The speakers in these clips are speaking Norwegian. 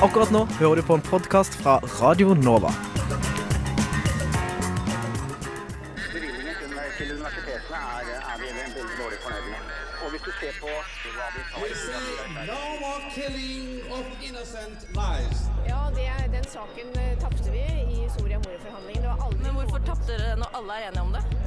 Akkurat nå hører du på en podkast fra Radio Nova. Bevilgningen til, universitetene er, er vi veldig dårlig fornøyd med. Og hvis du ser på hva vi tar We say no more killing of innocent lives. Ja, det, den saken eh, tapte vi i Soria Moria-forhandlingene. Det var aldri Men hvorfor tapte dere når alle er enige om det?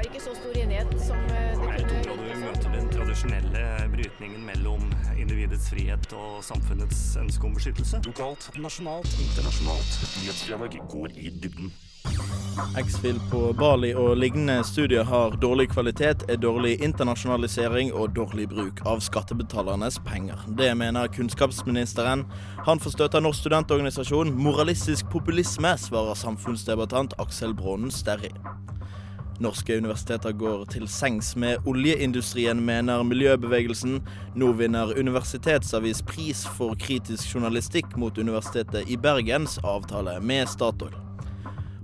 Eh, var ikke så stor enighet som det det Jeg kunne tror du møter den tradisjonelle brytningen mellom individets frihet og samfunnets ønske om beskyttelse. Lokalt, nasjonalt, internasjonalt. Nyhetsdialog går i dybden. X-Fill på Bali og lignende studier har dårlig kvalitet, er dårlig internasjonalisering og dårlig bruk av skattebetalernes penger. Det mener kunnskapsministeren. Han får støtte av Norsk studentorganisasjon. Moralistisk populisme, svarer samfunnsdebattant Aksel Brånen Sterri. Norske universiteter går til sengs med oljeindustrien, mener miljøbevegelsen. Nå vinner Universitetsavis pris for kritisk journalistikk mot Universitetet i Bergens avtale med Statoil.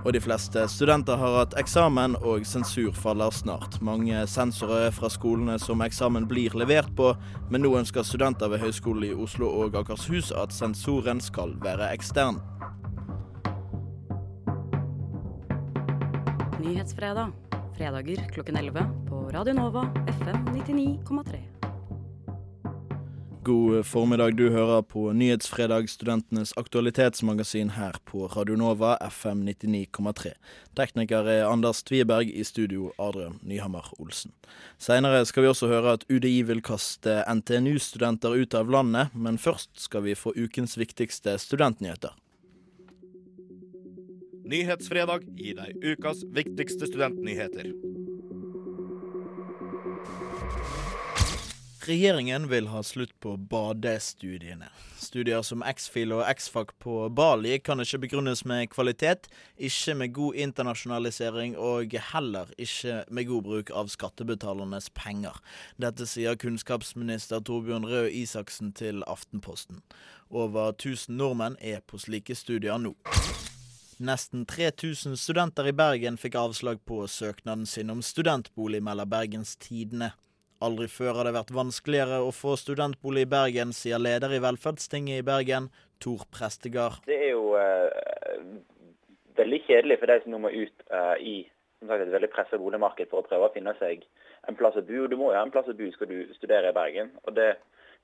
Og de fleste studenter har hatt eksamen, og sensur faller snart. Mange sensorer er fra skolene som eksamen blir levert på, men nå ønsker studenter ved Høgskolen i Oslo og Akershus at sensoren skal være ekstern. Nyhetsfredag. Fredager klokken 11 på Radio Nova FM 99,3. God formiddag, du hører på Nyhetsfredag, studentenes aktualitetsmagasin her på Radio Nova FM 99,3. Tekniker er Anders Tviberg, i studio Adrian Nyhammer Olsen. Seinere skal vi også høre at UDI vil kaste NTNU-studenter ut av landet, men først skal vi få ukens viktigste studentnyheter. Nyhetsfredag gir deg ukas viktigste studentnyheter. Regjeringen vil ha slutt på badestudiene. Studier som X-Fil og X-Fac på Bali kan ikke begrunnes med kvalitet, ikke med god internasjonalisering og heller ikke med god bruk av skattebetalernes penger. Dette sier kunnskapsminister Torbjørn Røe Isaksen til Aftenposten. Over 1000 nordmenn er på slike studier nå. Nesten 3000 studenter i Bergen fikk avslag på søknaden sin om studentbolig, melder Bergens Tidende. Aldri før har det vært vanskeligere å få studentbolig i Bergen, sier leder i Velferdstinget i Bergen, Tor Prestegard. Det er jo eh, veldig kjedelig for de som nå må ut eh, i sagt, et veldig presset boligmarked for å prøve å finne seg en plass å bo. Du må jo ha en plass å bo skal du studere i Bergen. og Det,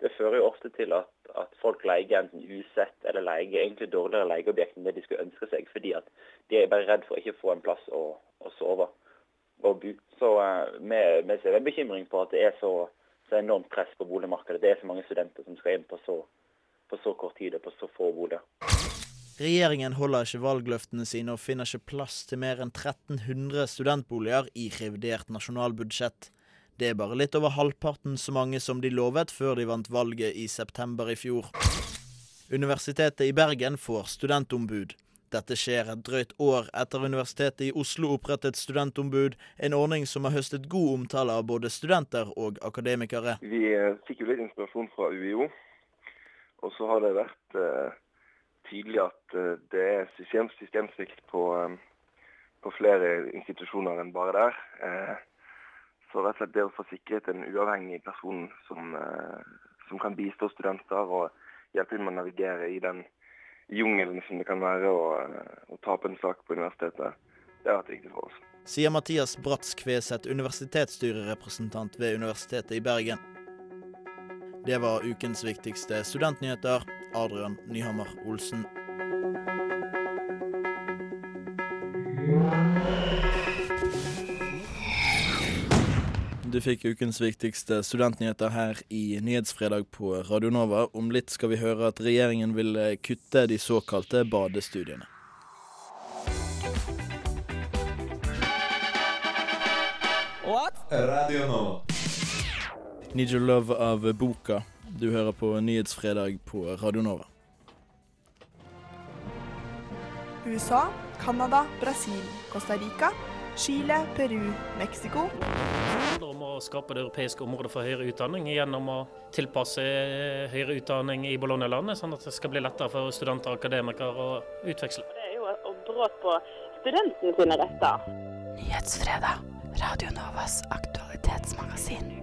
det fører jo ofte til at, at folk leier enten usett eller leier egentlig dårligere leieobjekt enn det de skulle ønske seg, fordi at de er bare redd for å ikke få en plass å, å sove og bo. Så eh, vi ser en bekymring på at det er så, så enormt press på boligmarkedet. Det er så mange studenter som skal inn på så, på så kort tid og på så få boliger. Regjeringen holder ikke valgløftene sine og finner ikke plass til mer enn 1300 studentboliger i revidert nasjonalbudsjett. Det er bare litt over halvparten så mange som de lovet før de vant valget i september i fjor. Universitetet i Bergen får studentombud. Dette skjer et drøyt år etter Universitetet i Oslo opprettet studentombud, en ordning som har høstet god omtale av både studenter og akademikere. Vi eh, fikk jo litt inspirasjon fra UiO, og så har det vært eh, tydelig at eh, det er system, systemsvikt på, eh, på flere institusjoner enn bare der. Eh, så rett og slett det å få sikret en uavhengig person som, eh, som kan bistå studenter og hjelpe dem med å navigere i den jungelen som det kan være å, å tape en sak på universitetet, det har vært viktig for oss. Sier Mathias Bratz Kveseth, universitetsstyrerepresentant ved Universitetet i Bergen. Det var ukens viktigste studentnyheter. Adrian Nyhammer Olsen. Du fikk ukens viktigste studentnyheter her i Nyhetsfredag på Radio Nova. Om litt skal vi høre at regjeringen vil eh, kutte de såkalte badestudiene. What? Radio Nova. Need Your Love av Boka. Du hører på Nyhetsfredag på Radio Nova. USA, Canada, Brasil, Costa Rica, Chile, Peru, Mexico å skape det europeiske området for høyere utdanning gjennom å tilpasse eh, høyere utdanning i Bologna-landet, sånn at det skal bli lettere for studenter og akademikere å utveksle. Det er jo et brudd på studentene sine retter. Nyhetsfredag, Radio Novas aktualitetsmagasin.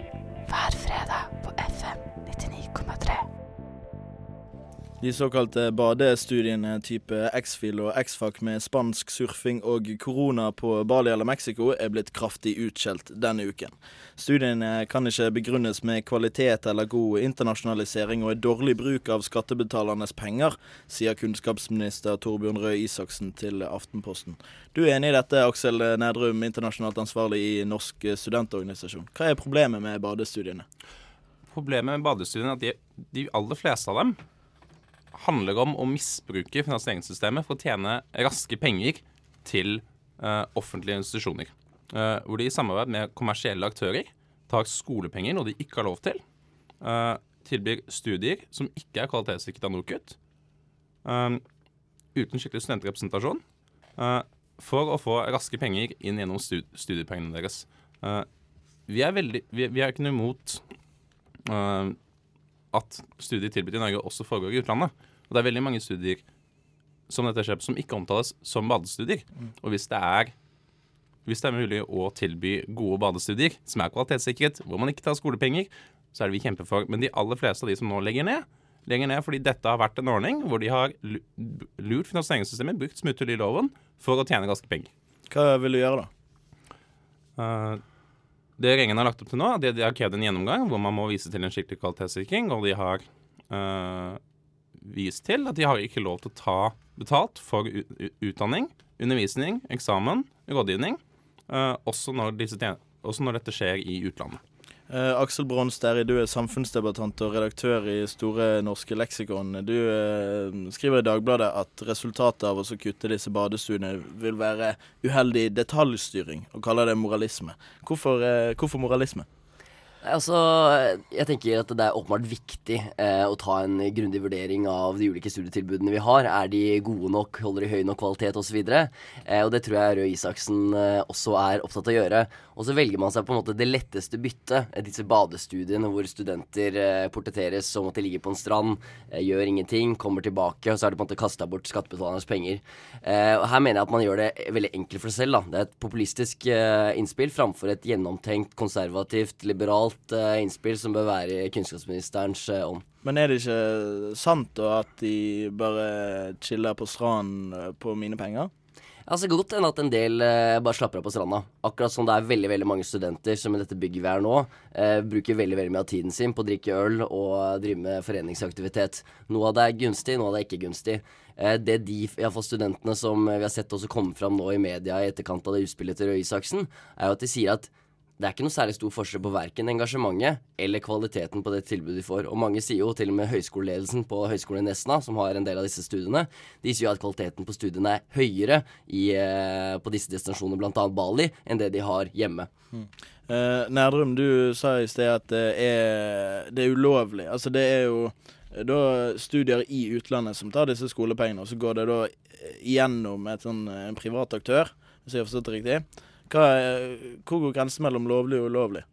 Hver fredag på FM 99,3. De såkalte badestudiene type X-Fil og X-Fac med spansk surfing og korona på Bali eller Mexico er blitt kraftig utskjelt denne uken. Studiene kan ikke begrunnes med kvalitet eller god internasjonalisering og er dårlig bruk av skattebetalernes penger, sier kunnskapsminister Torbjørn Røe Isaksen til Aftenposten. Du er enig i dette, Aksel Nedrum, internasjonalt ansvarlig i Norsk studentorganisasjon. Hva er problemet med badestudiene? Problemet med badestudiene er at de, de aller fleste av dem handler om å misbruke finansieringssystemet for å tjene raske penger til uh, offentlige institusjoner. Uh, hvor de i samarbeid med kommersielle aktører tar skolepenger, noe de ikke har lov til. Uh, tilbyr studier som ikke er kvalitetssikret av NOKUT. uten skikkelig studentrepresentasjon. for å få raske penger inn gjennom stud studiepengene deres. vi er veldig Vi, vi er ikke noe imot at studier tilbudt i Norge også foregår i utlandet. Og det er veldig mange studier som dette skjer på, som ikke omtales som badestudier. Mm. Og hvis det, er, hvis det er mulig å tilby gode badestudier som er kvalitetssikret, hvor man ikke tar skolepenger, så er det vi kjemper for. Men de aller fleste av de som nå legger ned, legger ned fordi dette har vært en ordning hvor de har lurt finansieringssystemet, brukt smutthull i loven, for å tjene raske penger. Hva vil du gjøre, da? Uh, det regjeringen har lagt opp til nå, det de har krevd en gjennomgang hvor man må vise til en skikkelig kvalitetssikring, og de har øh, vist til at de har ikke lov til å ta betalt for utdanning, undervisning, eksamen, rådgivning, øh, også, når også, når dette skjer i utlandet. Uh, Aksel Bronsteri, du er samfunnsdebattant og redaktør i Store norske leksikon. Du uh, skriver i Dagbladet at resultatet av å kutte disse badestuene vil være uheldig detaljstyring, og kaller det moralisme. Hvorfor, uh, hvorfor moralisme? Altså, jeg tenker at det er åpenbart viktig eh, å ta en grundig vurdering av de ulike studietilbudene vi har. Er de gode nok, holder de høy nok kvalitet osv.? Eh, og det tror jeg Røe Isaksen eh, også er opptatt av å gjøre. Og så velger man seg på en måte det letteste byttet, eh, disse badestudiene hvor studenter eh, portretteres som at de ligger på en strand, eh, gjør ingenting, kommer tilbake, og så er det på en måte kasta bort skattebetalernes penger. Eh, og her mener jeg at man gjør det veldig enkelt for seg selv. da. Det er et populistisk innspill framfor et gjennomtenkt, konservativt, liberalt genialt uh, innspill som bør være i kunnskapsministerens uh, ånd. Men er det ikke sant da at de bare chiller på stranden eh, på mine penger? Altså Godt enn at en del eh, bare slapper av på stranda. Akkurat som det er veldig veldig mange studenter som i dette bygget vi er nå, eh, bruker veldig veldig mye av tiden sin på å drikke øl og drive med foreningsaktivitet. Noe av det er gunstig, noe av det er ikke gunstig. Eh, det de, iallfall studentene som vi har sett også komme fram nå i media i etterkant av det utspillet til Røe Isaksen, er jo at de sier at det er ikke noe særlig stor forskjell på verken engasjementet eller kvaliteten på det tilbudet de får. Og mange sier jo, til og med høyskoleledelsen på Høgskolen Nesna, som har en del av disse studiene, de sier jo at kvaliteten på studiene er høyere i, eh, på disse destinasjonene, bl.a. Bali, enn det de har hjemme. Mm. Eh, Nerdrum, du sa i sted at det er, det er ulovlig. Altså det er jo da studier i utlandet som tar disse skolepengene, og så går det da gjennom et sånn, en privat aktør, hvis jeg har forstått det riktig. Er, hvor går grensen mellom lovlig og ulovlig?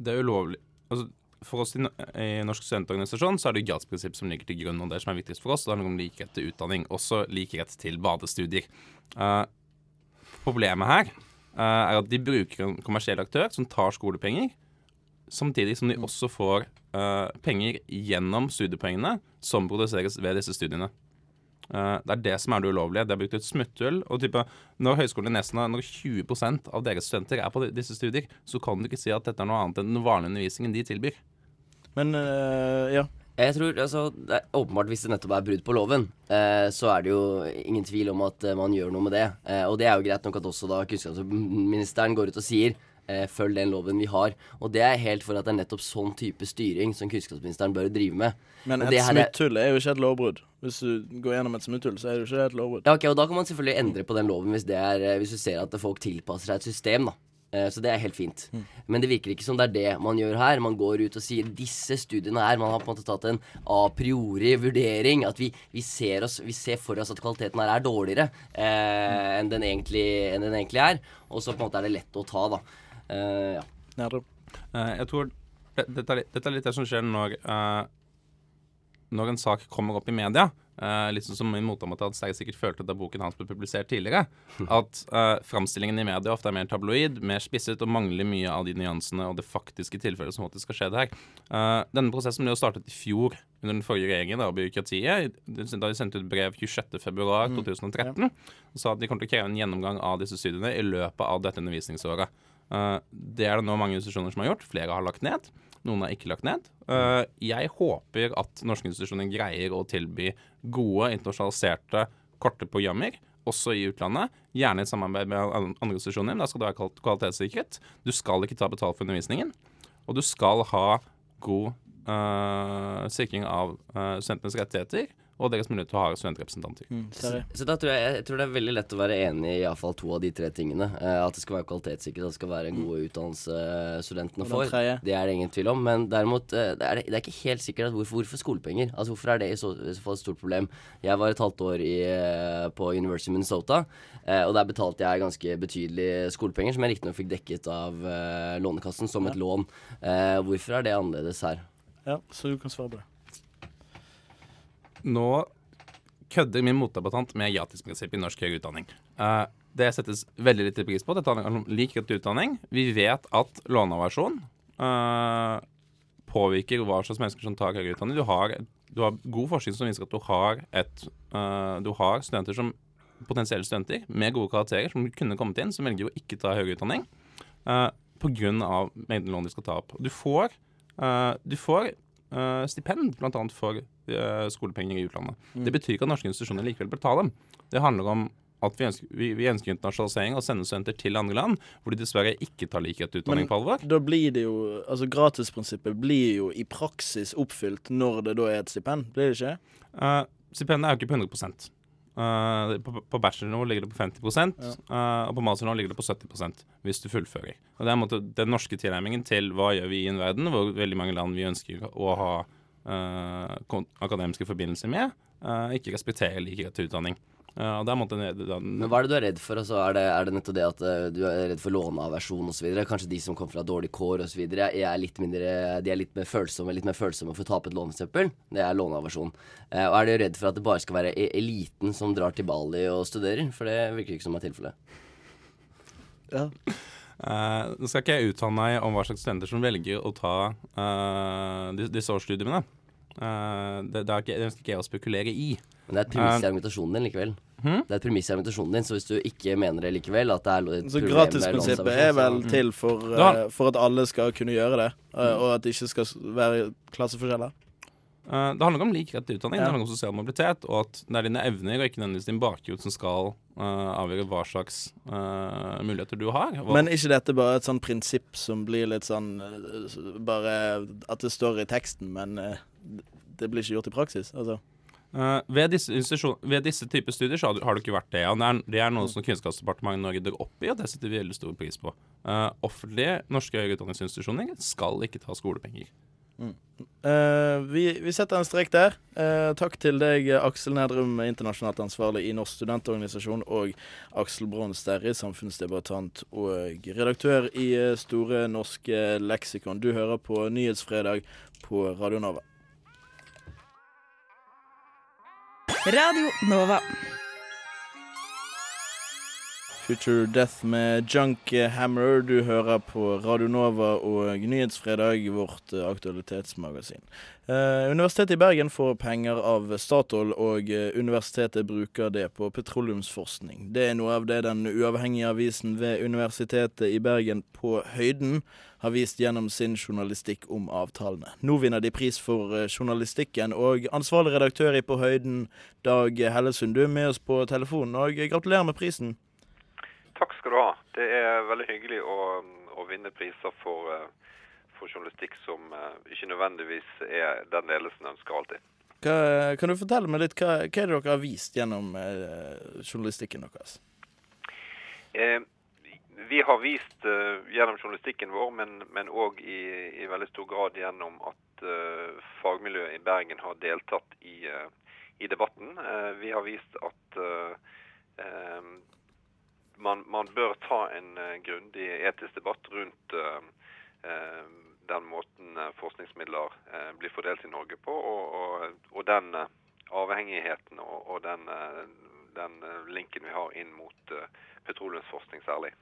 Det er ulovlig. Altså, for oss i, i Norsk studentorganisasjon så er det gradsprinsipp som ligger til grunn. og Det som er viktigst for oss, det handler om lik rett til utdanning. Også lik rett til badestudier. Uh, problemet her uh, er at de bruker en kommersiell aktør som tar skolepenger, samtidig som de også får uh, penger gjennom studiepoengene som produseres ved disse studiene. Uh, det er det som er det ulovlige. Det er brukt et smutthull. Og type, når Høgskolen i Nesna, når 20% av deres studenter er på disse studier, så kan du ikke si at dette er noe annet enn den vanlige undervisningen de tilbyr. Men uh, ja. Jeg tror, altså, det er Åpenbart, hvis det nettopp er brudd på loven, eh, så er det jo ingen tvil om at eh, man gjør noe med det. Eh, og det er jo greit nok at også da kunnskapsministeren går ut og sier eh, følg den loven vi har. Og det er helt for at det er nettopp sånn type styring som kunnskapsministeren bør drive med. Men et smutthull er jo ikke et lovbrudd. Hvis du går gjennom et smutthull, så er det jo ikke et lovbrudd. Ja, ok, og Da kan man selvfølgelig endre på den loven hvis, er, eh, hvis du ser at folk tilpasser seg et system. da. Eh, så det er helt fint. Mm. Men det virker ikke som det er det man gjør her. Man går ut og sier disse studiene her Man har på en måte tatt en a priori vurdering. At vi, vi, ser, oss, vi ser, for oss at kvaliteten her er dårligere eh, enn, den egentlig, enn, den egentlig, er. Og så på en måte er det lett å ta, da. Uh, ja. Uh, jeg tror dette, er, dette, er, litt det som skjer når uh, når en sak kommer opp i media, Uh, litt sånn som min motdebattant Sterre sikkert følte da boken hans ble publisert tidligere, at uh, framstillingen i media ofte er mer tabloid, mer spisset og mangler mye av de nyansene og det faktiske tilfellet som faktisk skal skje der. Uh, denne prosessen ble jo startet i fjor under den forrige regjeringen, da, byråkratiet, da de sendte ut brev 26.2.2013 og sa at de kom til å kreve en gjennomgang av disse studiene i løpet av dette undervisningsåret. Eh, det er det nå mange institusjoner som har gjort. Flere har lagt ned. Noen har ikke lagt ned. Eh, jeg håper at norske institusjoner greier å tilby gode, internasjonaliserte, korte programmer, også i utlandet. Gjerne i samarbeid med andre institusjoner. Da skal det være kvalitetssikret. Du skal ikke ta betalt for undervisningen. Og du skal ha god uh, sikring av uh, studentenes rettigheter og deres mulighet til å ha studentrepresentanter. Så, så da tror jeg, jeg tror det er veldig lett å være enig i iallfall to av de tre tingene. Eh, at det skal være kvalitetssikret, at det skal være en god utdannelse studentene får. Det er det ingen tvil om. Men derimot, eh, det er, det er ikke helt sikkert at hvorfor, hvorfor skolepenger. Altså Hvorfor er det i så, i så fall et stort problem? Jeg var et halvt år i, eh, på University of Minnesota, eh, og der betalte jeg ganske betydelige skolepenger, som jeg riktignok fikk dekket av eh, Lånekassen som et lån. Eh, hvorfor er det annerledes her? Ja, så du kan svare på det. Nå kødder min motdebattant med gratisprinsippet i norsk høyere utdanning. Uh, det settes veldig lite pris på. Dette handler om lik rett til utdanning. Vi vet at låneversjon uh, påvirker hva slags mennesker som tar høyere utdanning. Du har, du har god forskning som viser at du har, et, uh, du har studenter som potensielle studenter med gode karakterer som kunne kommet inn, som velger å ikke ta høyere utdanning uh, pga. mengden lån de skal ta opp. Du får, eh, du får eh, stipend bl.a. for uh, skolepenger i utlandet. Mm. Det betyr ikke at norske institusjoner likevel bør ta dem. Det handler om at vi ønsker, vi, vi ønsker internasjonalisering og sende studenter til andre land hvor de dessverre ikke tar likhet til utdanning på alvor. da blir det jo Altså gratisprinsippet blir jo i praksis oppfylt når det da er et stipend, blir det ikke? Uh, stipendet er jo ikke på 100 Uh, på, på bachelornivå ligger det på 50 Ja. uh, og på masternivå ligger det på 70 hvis du fullfører. Og Det er måte den norske tilnærmingen til hva gjør vi i en verden hvor veldig mange land vi ønsker å ha uh, akademiske forbindelser med, ikke respekterer lik rett til utdanning. Uh, Men hva er det du er redd for? Altså, er, det, er det nettopp det at uh, du er redd for låneaversjon osv.? Kanskje de som kommer fra dårlig kår osv. er litt mindre De er litt mer følsomme Litt mer følsomme for å tape et lån, f.eks. Det er låneaversjon. Uh, og er du redd for at det bare skal være e- eliten som drar til Bali og studerer? For det virker ikke som er tilfellet. Ja. Nå skal ikke jeg uttale meg om hva slags studenter som velger å ta eh, dis- disse årsstudiene. Eh, det, det er ikke, det ønsker ikke jeg å spekulere i. Men det er et premiss i Eh, argumentasjonen din likevel. Hm? Det er et premiss i argumentasjonen din, så hvis du ikke mener det likevel at det er et Så gratisprinsippet er vel så- til for, uh, for at alle skal kunne gjøre det, eh, og at det ikke skal være klasseforskjeller? Uh, det handler om lik rett til utdanning, Ja. det handler om sosial mobilitet, og at det er dine evner og ikke nødvendigvis din bakgrunn som skal avgjøre hva slags eh, muligheter du har. Hva, Men ikke dette bare et sånn prinsipp som blir litt sånn Bare at det står i teksten, men det blir ikke gjort i praksis? Altså. Eh, ved, disse ved disse typer studier så har har det ikke vært det. Og det er, det er noe som Kunnskapsdepartementet Norge drar opp i, og det setter vi veldig stor pris på. Uh, offentlige norske høyere utdanningsinstitusjoner skal ikke ta skolepenger. Uh, vi, vi setter en strek der. Uh, takk til deg, Aksel Nedrum, internasjonalt ansvarlig i Norsk studentorganisasjon, og Aksel Brons Sterri, samfunnsdebattant og redaktør i Store norske leksikon. Du hører på Nyhetsfredag på Radio Nova. Radio Nova. Future Death med Junk Hammer. Du hører på Radio Nova og Nyhetsfredag, vårt eh, aktualitetsmagasin. Eh, Universitetet i Bergen får penger av Statoil, og eh, universitetet bruker det på petroleumsforskning. Det er noe av det den uavhengige avisen ved Universitetet i Bergen på Høyden har vist gjennom sin journalistikk om avtalene. Nå vinner de pris for eh, journalistikken, og ansvarlig redaktør i På Høyden, Dag Hellesund, du er med oss på telefonen, og gratulerer med prisen. Takk skal du ha. Det er veldig hyggelig å, å vinne priser for, eh, for journalistikk som eh, ikke nødvendigvis er den ledelsen ønsker alltid. Hva, kan du fortelle meg litt, hva, hva er det dere har vist gjennom eh, journalistikken deres? Eh, vi har vist uh, gjennom journalistikken vår, men òg i, i veldig stor grad gjennom at uh, fagmiljøet i Bergen har deltatt i, uh, i debatten. Vi har vist at man, man bør ta en grundig etisk debatt rundt den måten forskningsmidler blir fordelt i Norge på, og, og, og den avhengigheten og, og den, den linken vi har inn mot petroleumsforskning særlig.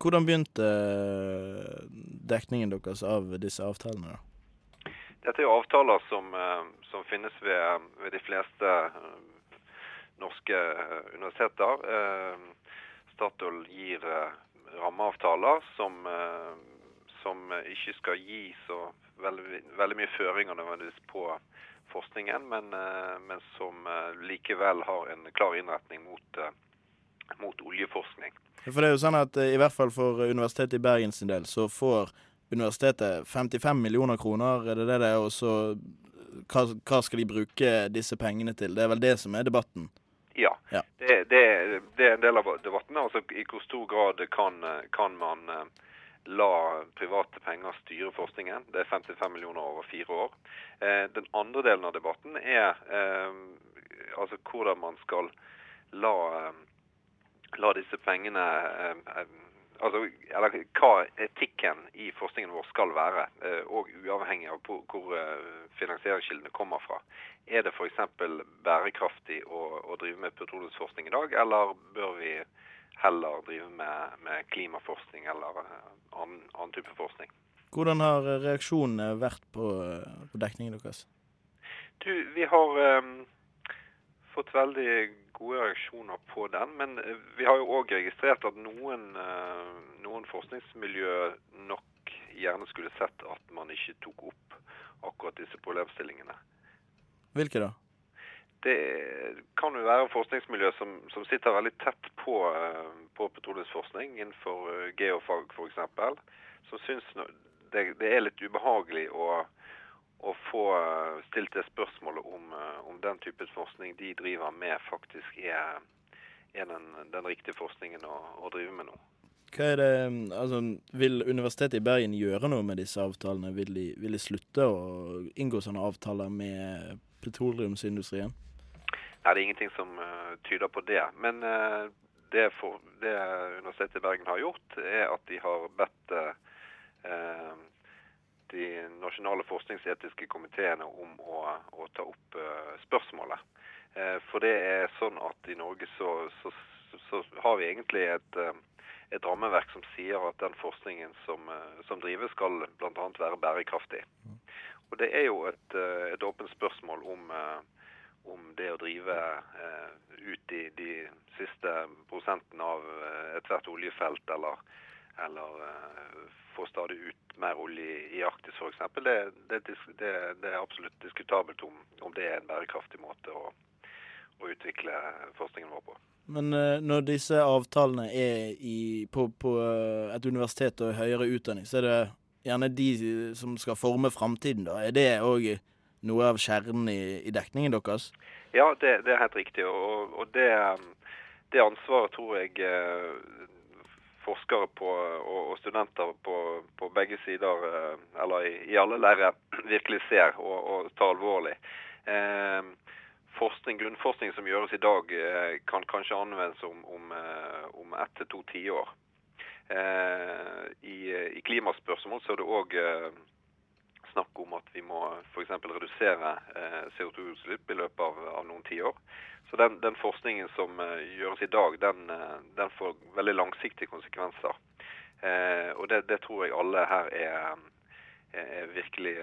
Hvordan begynte eh, dekningen deres av disse avtalene? da? Dette er jo avtaler som, eh, som finnes ved, ved de fleste eh, norske universiteter. Statoil gir rammeavtaler som, som ikke skal gi så veldig, veldig mye føringer nødvendigvis på forskningen, men, men som likevel har en klar innretning mot, eh, mot oljeforskning. For det er jo sånn at eh, i hvert fall for Universitetet i Bergen sin del, så får universitetet 55 millioner kroner, er det det det er? Og så eh, hva, hva skal de bruke disse pengene til? Det er vel det som er debatten? Ja, Ja. Det, det, det er en del av debatten. Altså, I hvor stor grad kan, kan man eh, la private penger styre forskningen? Det er 55 millioner over fire år. Eh, den andre delen av debatten er eh, altså hvordan man skal la, eh, la disse pengene eh, eh, Altså, eller hva etikken i forskningen vår skal være, eh, og uavhengig av hvor, finansieringskildene kommer fra. Er det f.eks. bærekraftig å, å drive med petroleumsforskning i dag, eller bør vi heller drive med, med klimaforskning eller annen, annen type forskning? Hvordan har reaksjonene vært på, på dekningen deres? Du, vi har eh, fått veldig gode reaksjoner på den, men eh, vi har jo òg registrert at noen, eh, noen forskningsmiljø nok gjerne skulle sett at man ikke tok opp akkurat disse problemstillingene. Hvilke da? Det kan jo være forskningsmiljø som, som sitter veldig tett på, eh, på petroleumsforskning innenfor geofag f.eks. Som syns det, det er litt ubehagelig å, å få eh, stilt det spørsmålet om, eh, om den type forskning de driver med, faktisk er, er den, den riktige forskningen å, å drive med nå. Hva er det, altså, vil Universitetet i Bergen gjøre noe med disse avtalene? Vil de, vil de slutte å inngå sånne avtaler med petroleumsindustrien? Nei, det er ingenting som uh, tyder på det. Men uh, det, for, det Universitetet i Bergen har gjort, er at de har bedt eh, de nasjonale forskningsetiske komiteene om å, å ta opp uh, spørsmålet. Uh, for det er sånn at i Norge så, så, så har vi egentlig et, uh, et rammeverk som sier at den forskningen som, som drives skal bl.a. være bærekraftig. Og det er jo et, et åpent spørsmål om om det å drive eh, ut i de siste prosentene av ethvert oljefelt, eller, eller uh, få stadig ut mer olje i, Arktis f.eks., det, det, det, det er absolutt diskutabelt om, om det er en bærekraftig måte å, å utvikle forskningen vår på. Men uh, når disse avtalene er i, på, på eh, et universitet og høyere utdanning, så er det gjerne de som skal forme framtiden, da. Er det òg noe av kjernen i, i dekningen deres? Ja, det, det er helt riktig. Og, og det, det ansvaret tror jeg forskere på, og, og studenter på, på begge sider, eh, eller i, i alle leirer, virkelig ser og, og tar alvorlig. Eh, forskning, grunnforskning som gjøres i dag, eh, kan kanskje anvendes om, om, eh, om ett til to tiår. Eh, I, I klimaspørsmål så er det òg snakk om at vi må f.eks. redusere eh, CO2-utslipp i løpet av, av noen tiår. Så den, den forskningen som eh, gjøres i dag, den, eh, den får veldig langsiktige konsekvenser. Eh, og det, det tror jeg alle her er, er virkelig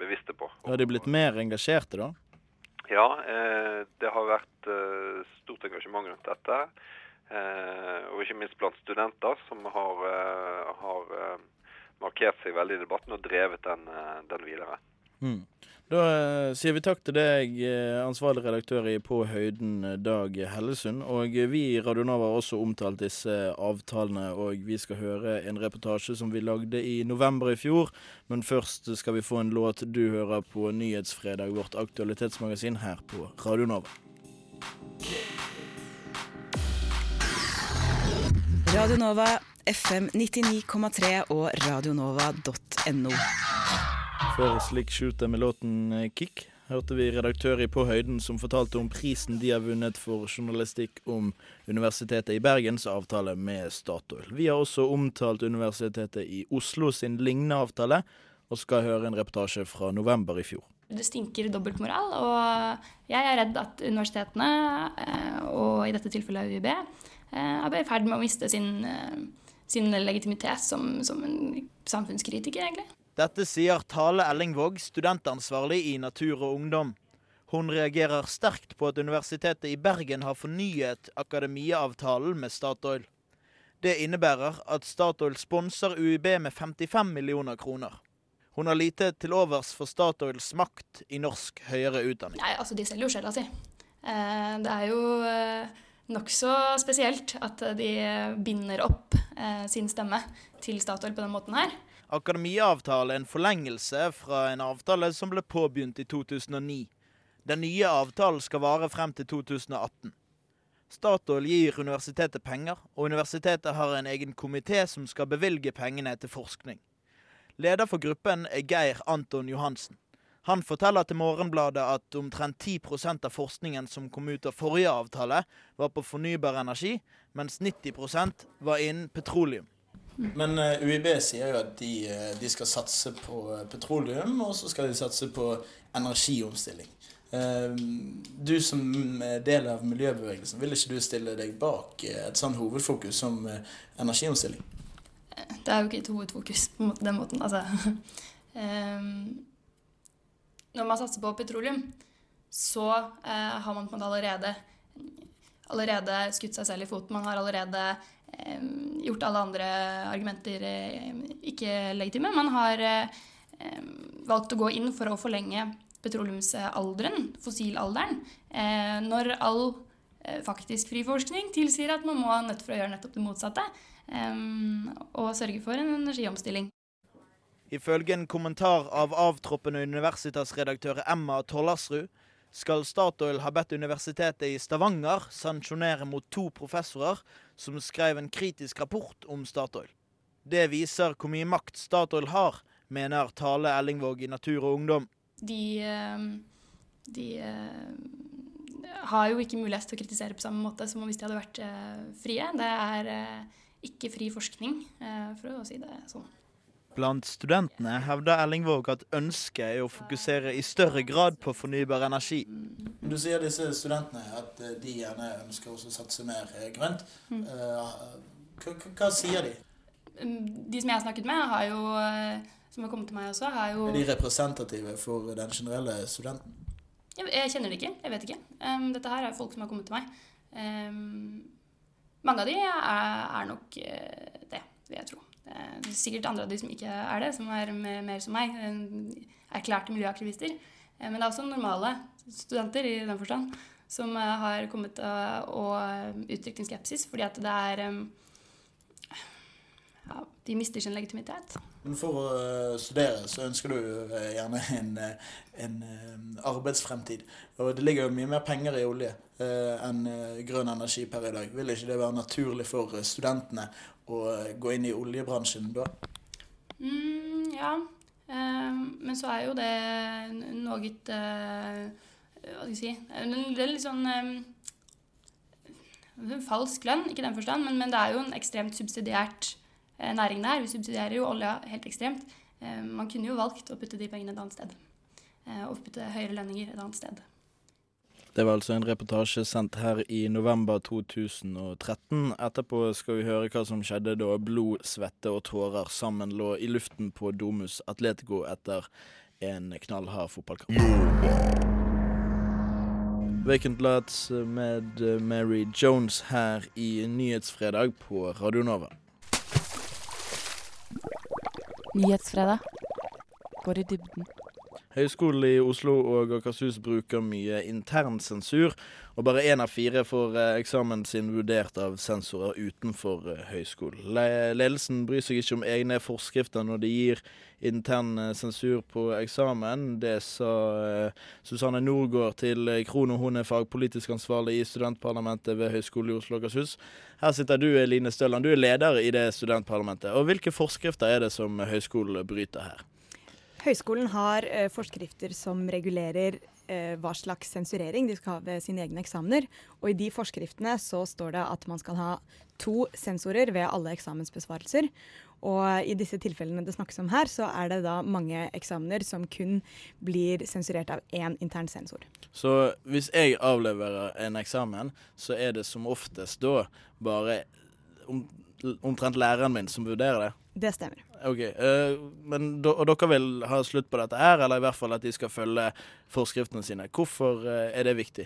bevisste på. Har de blitt mer engasjerte, da? Ja, eh, det har vært stort engasjement rundt dette. Eh, og ikke minst blant studenter, som har, har markert seg veldig i debatten og drevet den, eh, den videre. Mm. Da eh, sier vi takk til deg, eh, ansvarlig redaktør i På høyden, Dag Hellesund. Og vi i Radio Nova har også omtalt disse avtalene, og vi skal høre en reportasje som vi lagde i november i fjor. Men først skal vi få en låt du hører på Nyhetsfredag, vårt aktualitetsmagasin her på Radio Nova. FM 99,3 og radionova.no. Før Slik Shooter med låten eh, Kick, hørte vi redaktør i På høyden som fortalte om prisen de har vunnet for journalistikk om Universitetet i Bergens avtale med Statoil. Vi har også omtalt Universitetet i Oslo sin lignende avtale, og skal høre en reportasje fra november i fjor. Det stinker dobbeltmoral, og jeg er redd at universitetene, eh, og i dette tilfellet UiB, eh, er i ferd med å miste sin, sin legitimitet som, som en samfunnskritiker, egentlig. Dette sier Tale Ellingvåg, studentansvarlig i Natur og Ungdom. Hun reagerer sterkt på at Universitetet i Bergen har fornyet akademiavtalen med Statoil. Det innebærer at Statoil sponser UiB med 55 millioner kroner. Hun har lite til overs for Statoils makt i norsk høyere utdanning. Nei, altså de selger jo sjela si. Eh, det er jo eh, nokså spesielt at de binder opp eh, sin stemme til Statoil på den måten her. Akademiavtale er en forlengelse fra en avtale som ble påbegynt i 2009. Den nye avtalen skal vare frem til 2018. Statoil gir universitetet penger, og universitetet har en egen komité som skal bevilge pengene til forskning. Leder for gruppen er Geir Anton Johansen. Han forteller til Morgenbladet at omtrent 10% av forskningen som kom ut av forrige avtale, var på fornybar energi, mens 90% var innen petroleum. Men uh, UiB sier jo at de, uh, de, skal satse på uh, petroleum, og så skal de satse på energiomstilling. du som del av miljøbevegelsen, vil ikke du stille deg bak et sånt hovedfokus som energiomstilling? Det er jo ikke et hovedfokus på den måten. Altså, når man satser på petroleum, så eh, har man på en måte allerede, allerede skutt seg selv i foten. Man har allerede eh, gjort alle andre argumenter eh, ikke legitime. Man har uh, valgt å gå inn for å forlenge petroleumsalderen, fossilalderen, når all faktisk fri forskning tilsier at man må nødt for å gjøre nettopp det motsatte og sørge for en energiomstilling. Ifølge en kommentar av avtroppende universitetsredaktør Emma Tollersrud skal Statoil ha bedt Universitetet i Stavanger sanksjonere mot to professorer som skrev en kritisk rapport om Statoil. Det viser hvor mye makt Statoil har, mener Tale Ellingvåg i Natur og Ungdom. De, de har jo ikke mulighet til å kritisere på samme måte som hvis de hadde vært frie. Det er ikke fri forskning, eh, for å si det sånn. Blant studentene hevder Ellingvåg at ønsket er å fokusere i større grad på fornybar energi. Du sier disse studentene at eh, de gjerne ønsker å satse mer eh, grønt. Mm. Hva, hva, sier de? Mm, de som jeg har snakket med, har jo, som har kommet til meg også, har jo Er de representative for den generelle studenten? Jeg, kjenner det ikke. Jeg vet ikke. Um, dette her er folk som har kommet til meg. Um, mange av de er, er nok eh, det, vil jeg tro. Det er sikkert andre av de som ikke er det, som er mer som meg. Erklærte miljøaktivister. Eh, men det er også normale studenter i den forstand som eh, har kommet og uttrykt en skepsis fordi at det er ja, de mister sin legitimitet. Men For å studere så ønsker du gjerne en, en arbeidsfremtid. Og det ligger jo mye mer penger i olje enn grønn energi per i dag. Vil ikke det være naturlig for studentene å gå inn i oljebransjen da? Mm, ja, men så er jo det noe Hva skal jeg si Det er litt sånn falsk lønn, ikke i den forstand, men, men det er jo en ekstremt subsidiert Eh, næring der. Vi subsidierer jo olja helt ekstremt. Eh, man kunne jo valgt å putte de pengene et annet sted. Eh, og putte høyere lønninger et annet sted. Det var altså en reportasje sendt her i november 2013. Etterpå skal vi høre hva som skjedde da blod, svette og tårer sammen lå i luften på Domus Atletico etter en knallhard fotballkamp. Vacant Lots med Mary Jones her i Nyhetsfredag på Radio Nova. Nyhetsfredag går i dybden. Høgskolen i Oslo og Akershus bruker mye intern sensur, og bare én av fire får eh, eksamen sin vurdert av sensorer utenfor eh, høyskolen. Ledelsen bryr seg ikke om egne forskrifter når de gir intern eh, sensur på eksamen. Det sa Susanne Norgård til Krono. Hun er fagpolitisk ansvarlig i studentparlamentet ved Høgskolen i Oslo og Akershus. Her sitter du, Line Støland. Du er leder i det studentparlamentet. Og Hvilke forskrifter er det som høyskolen bryter her? Høyskolen har eh, forskrifter som regulerer eh, hva slags sensurering de skal ha ved sine egne eksamener. Og i de forskriftene så står det at man skal ha to sensorer ved alle eksamensbesvarelser. Og i disse tilfellene det snakkes om her, så er det da mange eksamener som kun blir sensurert av én intern sensor. Så hvis jeg avleverer en eksamen, så er det som oftest da bare om, omtrent læreren min som vurderer det? Det stemmer. Ok, uh, men Og dere vil ha slutt på dette her, eller i hvert fall at de skal følge forskriftene sine. Hvorfor uh, er det viktig?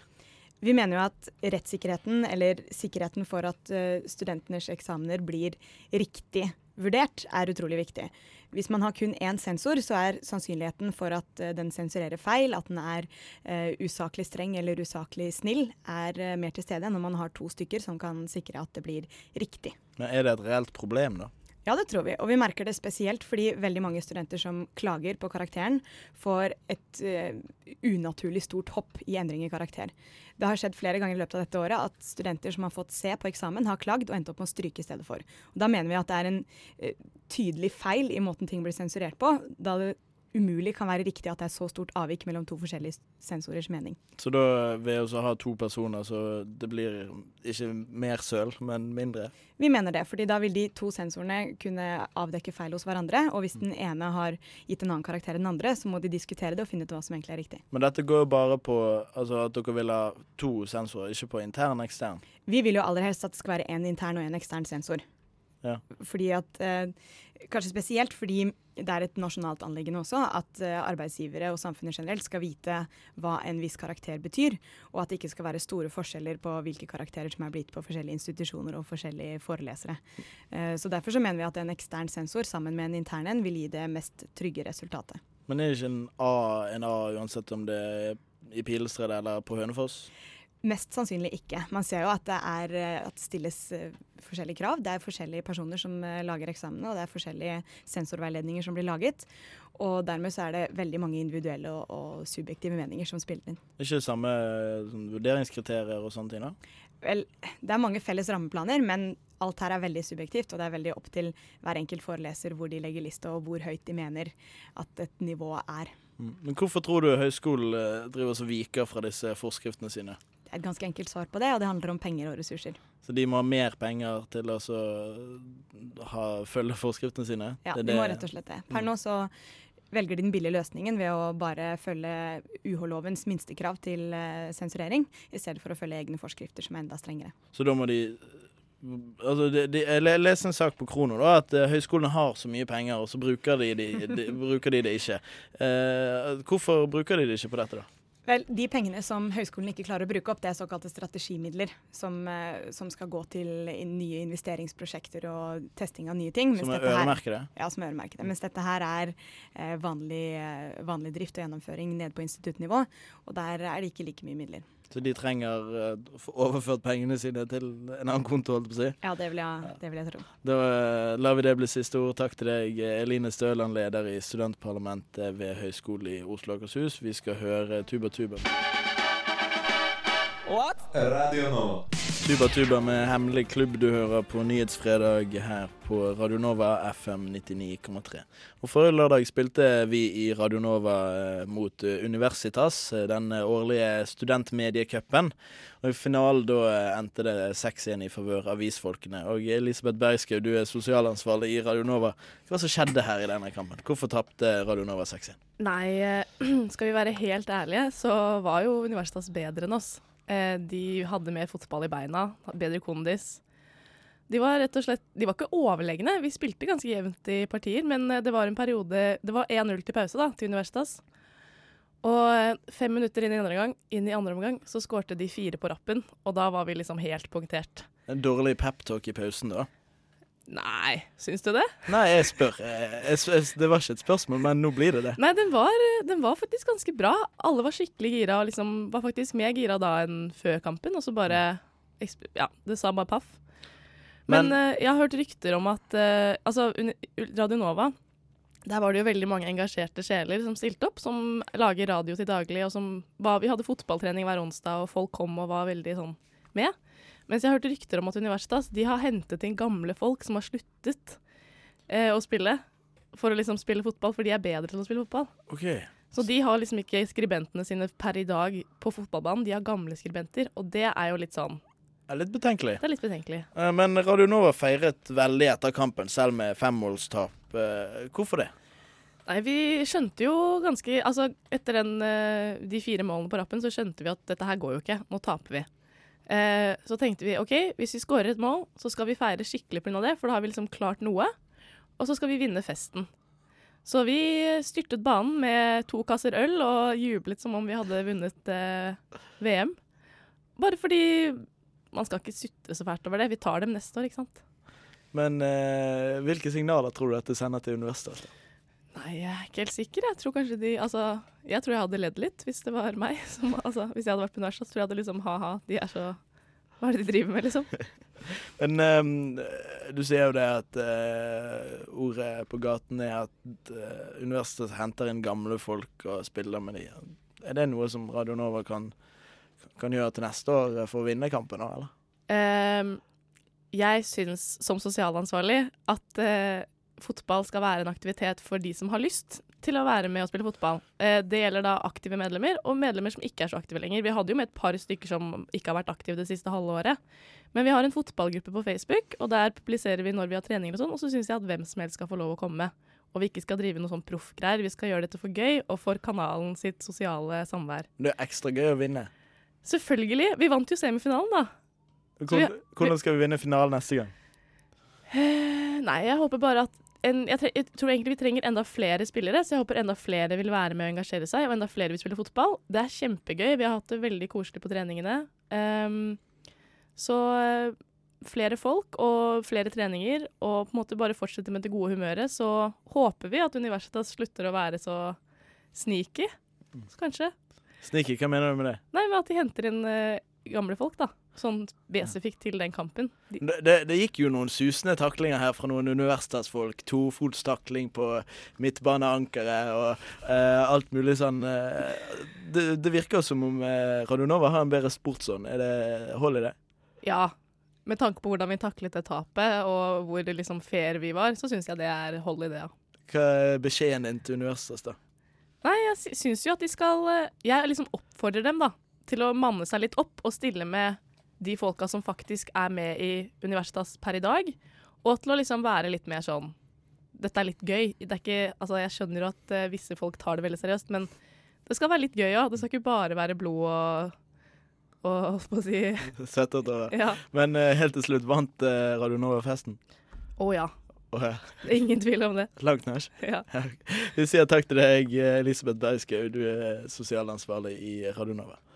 Vi mener jo at rettssikkerheten, eller sikkerheten for at uh, studentenes eksamener blir riktig vurdert, er utrolig viktig. Hvis man har kun én sensor, så er sannsynligheten for at uh, den sensurerer feil, at den er uh, usaklig streng eller usaklig snill, er mer til stede enn når man har to stykker som kan sikre at det blir riktig. Men Er det et reelt problem, da? Ja, det tror vi. Og vi merker det spesielt fordi veldig mange studenter som klager på karakteren, får et uh, unaturlig stort hopp i endring i karakter. Det har skjedd flere ganger i løpet av dette året at studenter som har fått C på eksamen, har klagd og endt opp med å stryke i stedet for. Og da mener vi at det er en uh, tydelig feil i måten ting blir sensurert på. da det umulig kan være riktig at det er så stort avvik mellom to forskjellige sensorers mening. Så da ved å ha to personer, så det blir ikke mer søl, men mindre? Vi mener det, fordi da vil de to sensorene kunne avdekke feil hos hverandre. Og hvis den ene har gitt en annen karakter enn den andre, så må de diskutere det og finne ut hva som egentlig er riktig. Men dette går jo bare på altså at dere vil ha to sensorer, ikke på intern og ekstern? Vi vil jo aller helst at det skal være én intern og én ekstern sensor. Ja. Fordi at eh, Kanskje spesielt fordi det er et nasjonalt anliggende også at eh, arbeidsgivere og samfunnet generelt skal vite hva en viss karakter betyr, og at det ikke skal være store forskjeller på hvilke karakterer som er blitt på forskjellige institusjoner og forskjellige forelesere. Eh, så Derfor så mener vi at en ekstern sensor sammen med en intern en vil gi det mest trygge resultatet. Men er det ikke en A en A uansett om det er i Pilestredet eller på Hønefoss? Mest sannsynlig ikke. Man ser jo at det, er, at det stilles uh, forskjellige krav. Det er forskjellige personer som uh, lager eksamene, og det er forskjellige sensorveiledninger som blir laget. Og dermed så er det veldig mange individuelle og, og subjektive meninger som spiller inn. Det er ikke det samme sånn, vurderingskriterier og sånne ting, da? Vel, det er mange felles rammeplaner, men alt her er veldig subjektivt. Og det er veldig opp til hver enkelt foreleser hvor de legger lista, og hvor høyt de mener at et nivå er. Mm. Men hvorfor tror du høyskolen driver og viker fra disse forskriftene sine? Det er et ganske enkelt svar på det, og det handler om penger og ressurser. Så de må ha mer penger til å ha, følge forskriftene sine? Ja, de må rett og slett det. Per nå så velger de den billige løsningen ved å bare følge UH-lovens minstekrav til uh, sensurering, i stedet for å følge egne forskrifter som er enda strengere. Så da må de Altså, de, de, jeg leste en sak på Krono da, at uh, høyskolene har så mye penger, og så bruker de, de, bruker de det ikke. Uh, hvorfor bruker de det ikke på dette, da? Vel, De pengene som høyskolen ikke klarer å bruke opp, det er såkalte strategimidler. Som, eh, som skal gå til nye investeringsprosjekter og testing av nye ting. Som er øremerkede? Ja, som er øremerkede. Mens dette her er eh, vanlig, eh, vanlig, drift og gjennomføring nede på instituttnivå. Og der er det ikke like mye midler. Så de trenger å uh, få overført pengene sine til en annen konto, holdt på å si? Ja, det vil jeg, det vil jeg tro. Da uh, lar vi det bli siste ord. Takk til deg, Eline Støland, leder i studentparlamentet ved Høgskolen i Oslo og Akershus. Vi skal høre Tuba Tuba. What? Radio Nova. Tuba Tuba med hemmelig klubb du hører på Nyhetsfredag her på Radio Nova FM 99,3. Og Forrige lørdag spilte vi i Radio Nova eh, mot eh, Universitas, eh, den årlige studentmediecupen. Og I finalen da endte det 6-1 i favør avisfolkene. Og Elisabeth Bergskau, du er sosialansvarlig i Radio Nova. Hva som skjedde her i denne kampen? Hvorfor tapte Radio Nova 6-1? Nei, skal vi være helt ærlige, så var jo Universitas bedre enn oss. Eh, de hadde mer fotball i beina, bedre kondis. De var rett og slett, de var ikke overlegne. Vi spilte ganske jevnt i partier, men eh, det var en periode Det var 1-0 til pause da, til Universitas. Og eh, fem minutter inn i andre omgang, inn i andre omgang så skårte de fire på rappen, og da var vi liksom helt punktert. En dårlig peptalk i pausen, da? Nei, syns du det? Nei, jeg spør. Jeg, jeg, det var ikke et spørsmål, men nå blir det det. Nei, den var, den var faktisk ganske bra. Alle var skikkelig gira, og liksom var faktisk mer gira da enn før kampen. Og så bare Ja, det sa bare paff. Men, men uh, jeg har hørt rykter om at Altså, Radio Nova der var det jo veldig mange engasjerte sjeler som stilte opp, som lager radio til daglig. og som var, Vi hadde fotballtrening hver onsdag, og folk kom og var veldig sånn med. Mens jeg har hørt rykter om at Universitas de har hentet inn gamle folk som har sluttet eh, å spille. for å liksom spille fotball, for de er bedre til å spille fotball. Ok. Så de har liksom ikke skribentene sine per i dag på fotballbanen, de har gamle skribenter, og det er jo litt sånn Det er litt betenkelig. Det er litt betenkelig. Eh, Men Radio Nova feiret veldig etter kampen, selv med femmålstap. Eh, Hvorfor det? Nei, vi skjønte jo ganske Altså, etter den, eh, de fire målene på rappen, så skjønte vi at dette her går jo ikke. Nå taper vi. Eh, så tenkte vi OK, hvis vi skårer et mål, så skal vi feire skikkelig pga. det, for da har vi liksom klart noe. Og så skal vi vinne festen. Så vi styrtet banen med to kasser øl og jublet som om vi hadde vunnet eh, VM. Bare fordi man skal ikke sutre så fælt over det. Vi tar dem neste år, ikke sant. Men eh, hvilke signaler tror du dette sender til universitetet? Nei, jeg er ikke helt sikker. Jeg tror kanskje de Altså, jeg tror jeg hadde ledd litt hvis det var meg. Som, altså, hvis jeg hadde vært på universitet, så tror jeg hadde liksom ha-ha, de er så Hva er det de driver med, liksom? Men um, du sier jo det at uh, ordet på gaten er at uh, universitetet henter inn gamle folk og spiller med dem. Er det noe som Radio Nova kan, kan gjøre til neste år for å vinne kampen, da, eller? Um, jeg syns som sosialansvarlig at eh, fotball skal være en aktivitet for de som har lyst til å være med og spille fotball. Eh, det gjelder da aktive medlemmer og medlemmer som ikke er så aktive lenger. Vi hadde jo med et par stykker som ikke har vært aktive det siste halve året. Men vi har en fotballgruppe på Facebook, og der publiserer vi når vi har treninger og sånn. Og så syns jeg at hvem som helst skal få lov å komme. Og vi ikke skal drive noe sånn proffgreier. Vi skal gjøre dette for gøy og for kanalen sitt sosiale samvær. Det er ekstra gøy å vinne. Selvfølgelig. Vi vant jo semifinalen, da. Vi- Hvordan, hvordan skal vi vinne finalen neste gang? Eh, Nei, jeg håper bare at en, jeg, tre, jeg tror egentlig vi trenger enda flere spillere, så jeg håper enda flere vil være med og engasjere seg, og enda flere vil spille fotball. Det er kjempegøy. Vi har hatt det veldig koselig på treningene. Um, så eh, flere folk og flere treninger, og på en måte bare fortsette med det gode humøret, så håper vi at Universitas slutter å være så sneaky, kanskje. Sneaky, hva mener du med det? Nei, men at de henter inn eh, gamle folk, da. Sånn spesifikt til den kampen. De, Det, det, det gikk jo noen susende taklinger her fra noen universitetsfolk. Tofotstakling på midtbaneankeret og eh, alt mulig sånn. eh, det, det virker som om eh, Radionova har en bedre sportsånd. Er det hold i det? Ja, med tanke på hvordan vi taklet det tapet, og hvor liksom fair vi var, så syns jeg det er hold i det, ja. Hva er beskjeden din til universitetet, da? Nei, jeg sy- syns jo at de skal eh, Jeg liksom oppfordrer dem, da, til å manne seg litt opp og stille med de folka som faktisk er med i Universitas per i dag, og til å liksom være litt mer sånn Dette er litt gøy. Det er ikke Altså, jeg skjønner jo at uh, visse folk tar det veldig seriøst, men det skal være litt gøy òg. Det skal ikke bare være blod og og holdt på å si Svettet over. Ja. Men uh, helt til slutt, vant uh, Radionova-festen? Å ja. Oh, ja. Ingen tvil om det. Langt nach. Ja. Vi sier takk til deg, Elisabeth Bergskau. Du er sosialansvarlig i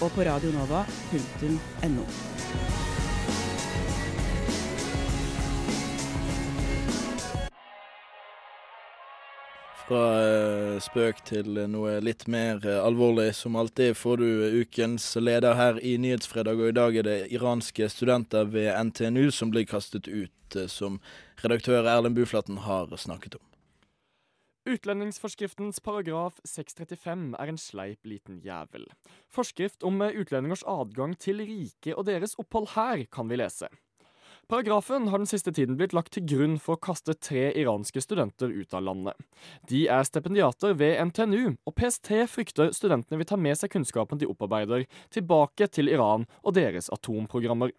og på radionova.no. Fra eh, spøk til noe litt mer eh, alvorlig. Som alltid får du ukens leder her i Nyhetsfredag, og i dag er det iranske studenter ved NTNU som blir kastet ut, eh, som redaktør Erlend Buflaten har snakket om. Utlendingsforskriftens paragraf 635 er en sleip liten jævel. Forskrift om utlendingers adgang til riket og deres opphold her, kan vi lese. Paragrafen har den siste tiden blitt lagt til grunn for å kaste tre iranske studenter ut av landet. De er stipendiater ved NTNU, og PST frykter studentene vil ta med seg kunnskapen de opparbeider, tilbake til Iran og deres atomprogrammer.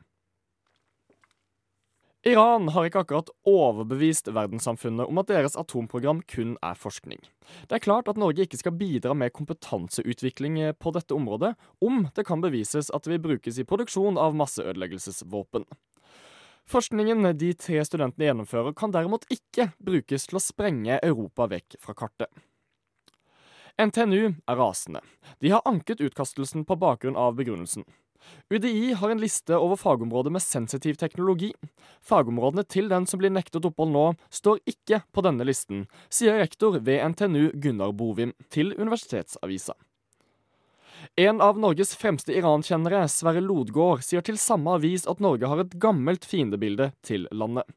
Iran har ikke akkurat overbevist verdenssamfunnet om at deres atomprogram kun er forskning. Det er klart at Norge ikke skal bidra med kompetanseutvikling på dette området, om det kan bevises at det vil brukes i produksjon av masseødeleggelsesvåpen. Forskningen de tre studentene gjennomfører, kan derimot ikke brukes til å sprenge Europa vekk fra kartet. NTNU er rasende. De har anket utkastelsen på bakgrunn av begrunnelsen. UDI har en liste over fagområder med sensitiv teknologi. Fagområdene til den som blir nektet opphold nå, står ikke på denne listen, sier rektor ved NTNU Gunnar Bovim til Universitetsavisa. En av Norges fremste Iran-kjennere, Sverre Lodgaard, sier til samme avis at Norge har et gammelt fiendebilde til landet.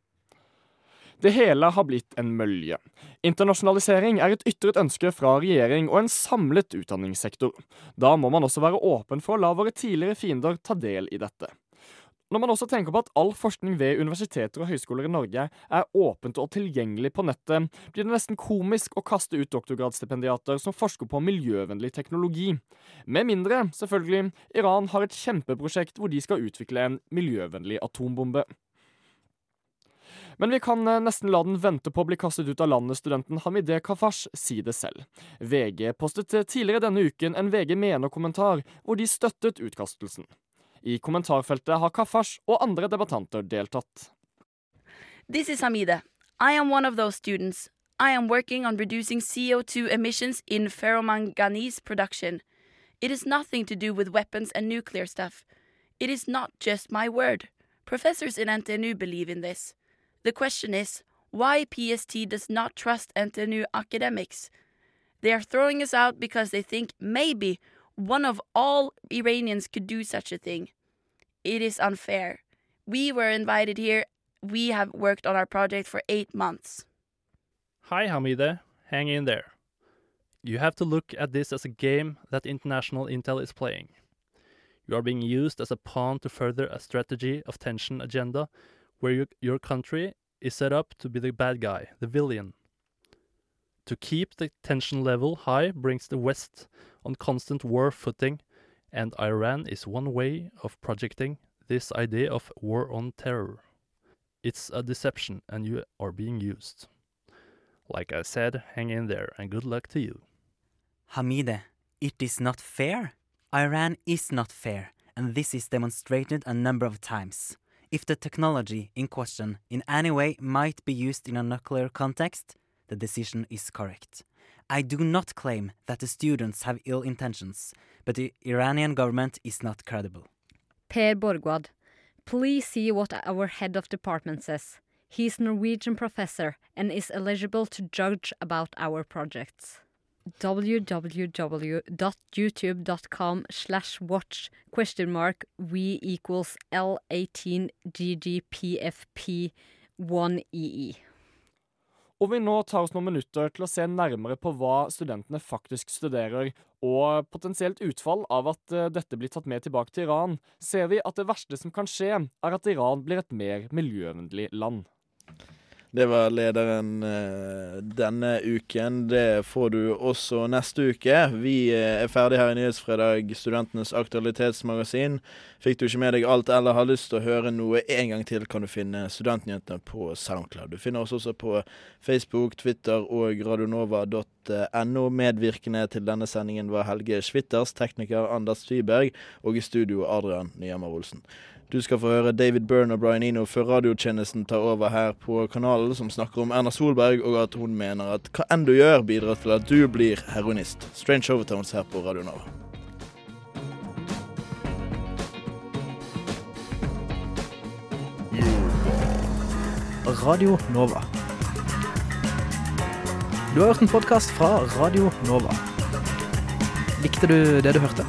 Det hele har blitt en mølje. Internasjonalisering er et ytret ønske fra regjering og en samlet utdanningssektor. Da må man også være åpen for å la våre tidligere fiender ta del i dette. Når man også tenker på at all forskning ved universiteter og høyskoler i Norge er åpent og tilgjengelig på nettet, blir det nesten komisk å kaste ut doktorgradsstipendiater som forsker på miljøvennlig teknologi. Med mindre, selvfølgelig, Iran har et kjempeprosjekt hvor de skal utvikle en miljøvennlig atombombe. Men vi kan eh, nesten la den vente på å bli kastet ut av landet, studenten Hamideh Kafash si det selv. VG postet eh, tidligere denne uken en VG mener-kommentar hvor de støttet utkastelsen. I kommentarfeltet har Kafash og andre debattanter deltatt. This is Hamide. I am one of those students. I am working on reducing CO2 emissions in ferromanganese production. It is nothing to do with weapons and nuclear stuff. It is not just my word. Professors in NTNU believe in this. The question is why PST does not trust NTNU academics. They are throwing us out because they think maybe one of all Iranians could do such a thing. It is unfair. We were invited here. We have worked on our project for eight months. Hi, Hamide. Hang in there. You have to look at this as a game that international intel is playing. You are being used as a pawn to further a strategy of tension agenda where you, your country is set up to be the bad guy, the villain. To keep the tension level high brings the West on constant war footing, and Iran is one way of projecting this idea of war on terror. It's a deception, and you are being used. Like I said, hang in there, and good luck to you. Hamide, it is not fair. Iran is not fair, and this is demonstrated a number of times. If the technology in question in any way might be used in a nuclear context, the decision is correct. I do not claim that the students have ill intentions, but the Iranian government is not credible. Per Borgwad, please see what our head of department says. He is Norwegian professor and is eligible to judge about our projects. www.youtube.com slash watch question mark we equals L18 GGPFP1EE. Og vi nå tar oss noen minutter til å se nærmere på hva studentene faktisk studerer, og potensielt utfall av at eh, dette blir tatt med tilbake til Iran, ser vi at det verste som kan skje, er at Iran blir et mer miljøvennlig land. Det var lederen eh, denne uken. Det får du også neste uke. Vi eh, er ferdig her i Nyhetsfredag, studentenes aktualitetsmagasin. Fikk du ikke med deg alt eller har lyst til å høre noe en gang til, kan du finne Studentnyhetene på SoundCloud. Du finner oss også på Facebook, Twitter og radionova.no. Medvirkende til denne sendingen var Helge Schwitters, tekniker Anders Tyberg, og i studio Adrian Nyhammer Olsen. Du skal få høre David Byrne og Brian Eno før radiotjenesten tar over her på kanalen, som snakker om Erna Solberg, og at hun mener at hva enn du gjør, bidrar til at du blir heroinist. Strange Overtones her på Radio Nova. Radio Nova. Du har hørt en podkast fra Radio Nova. Likte du det du hørte?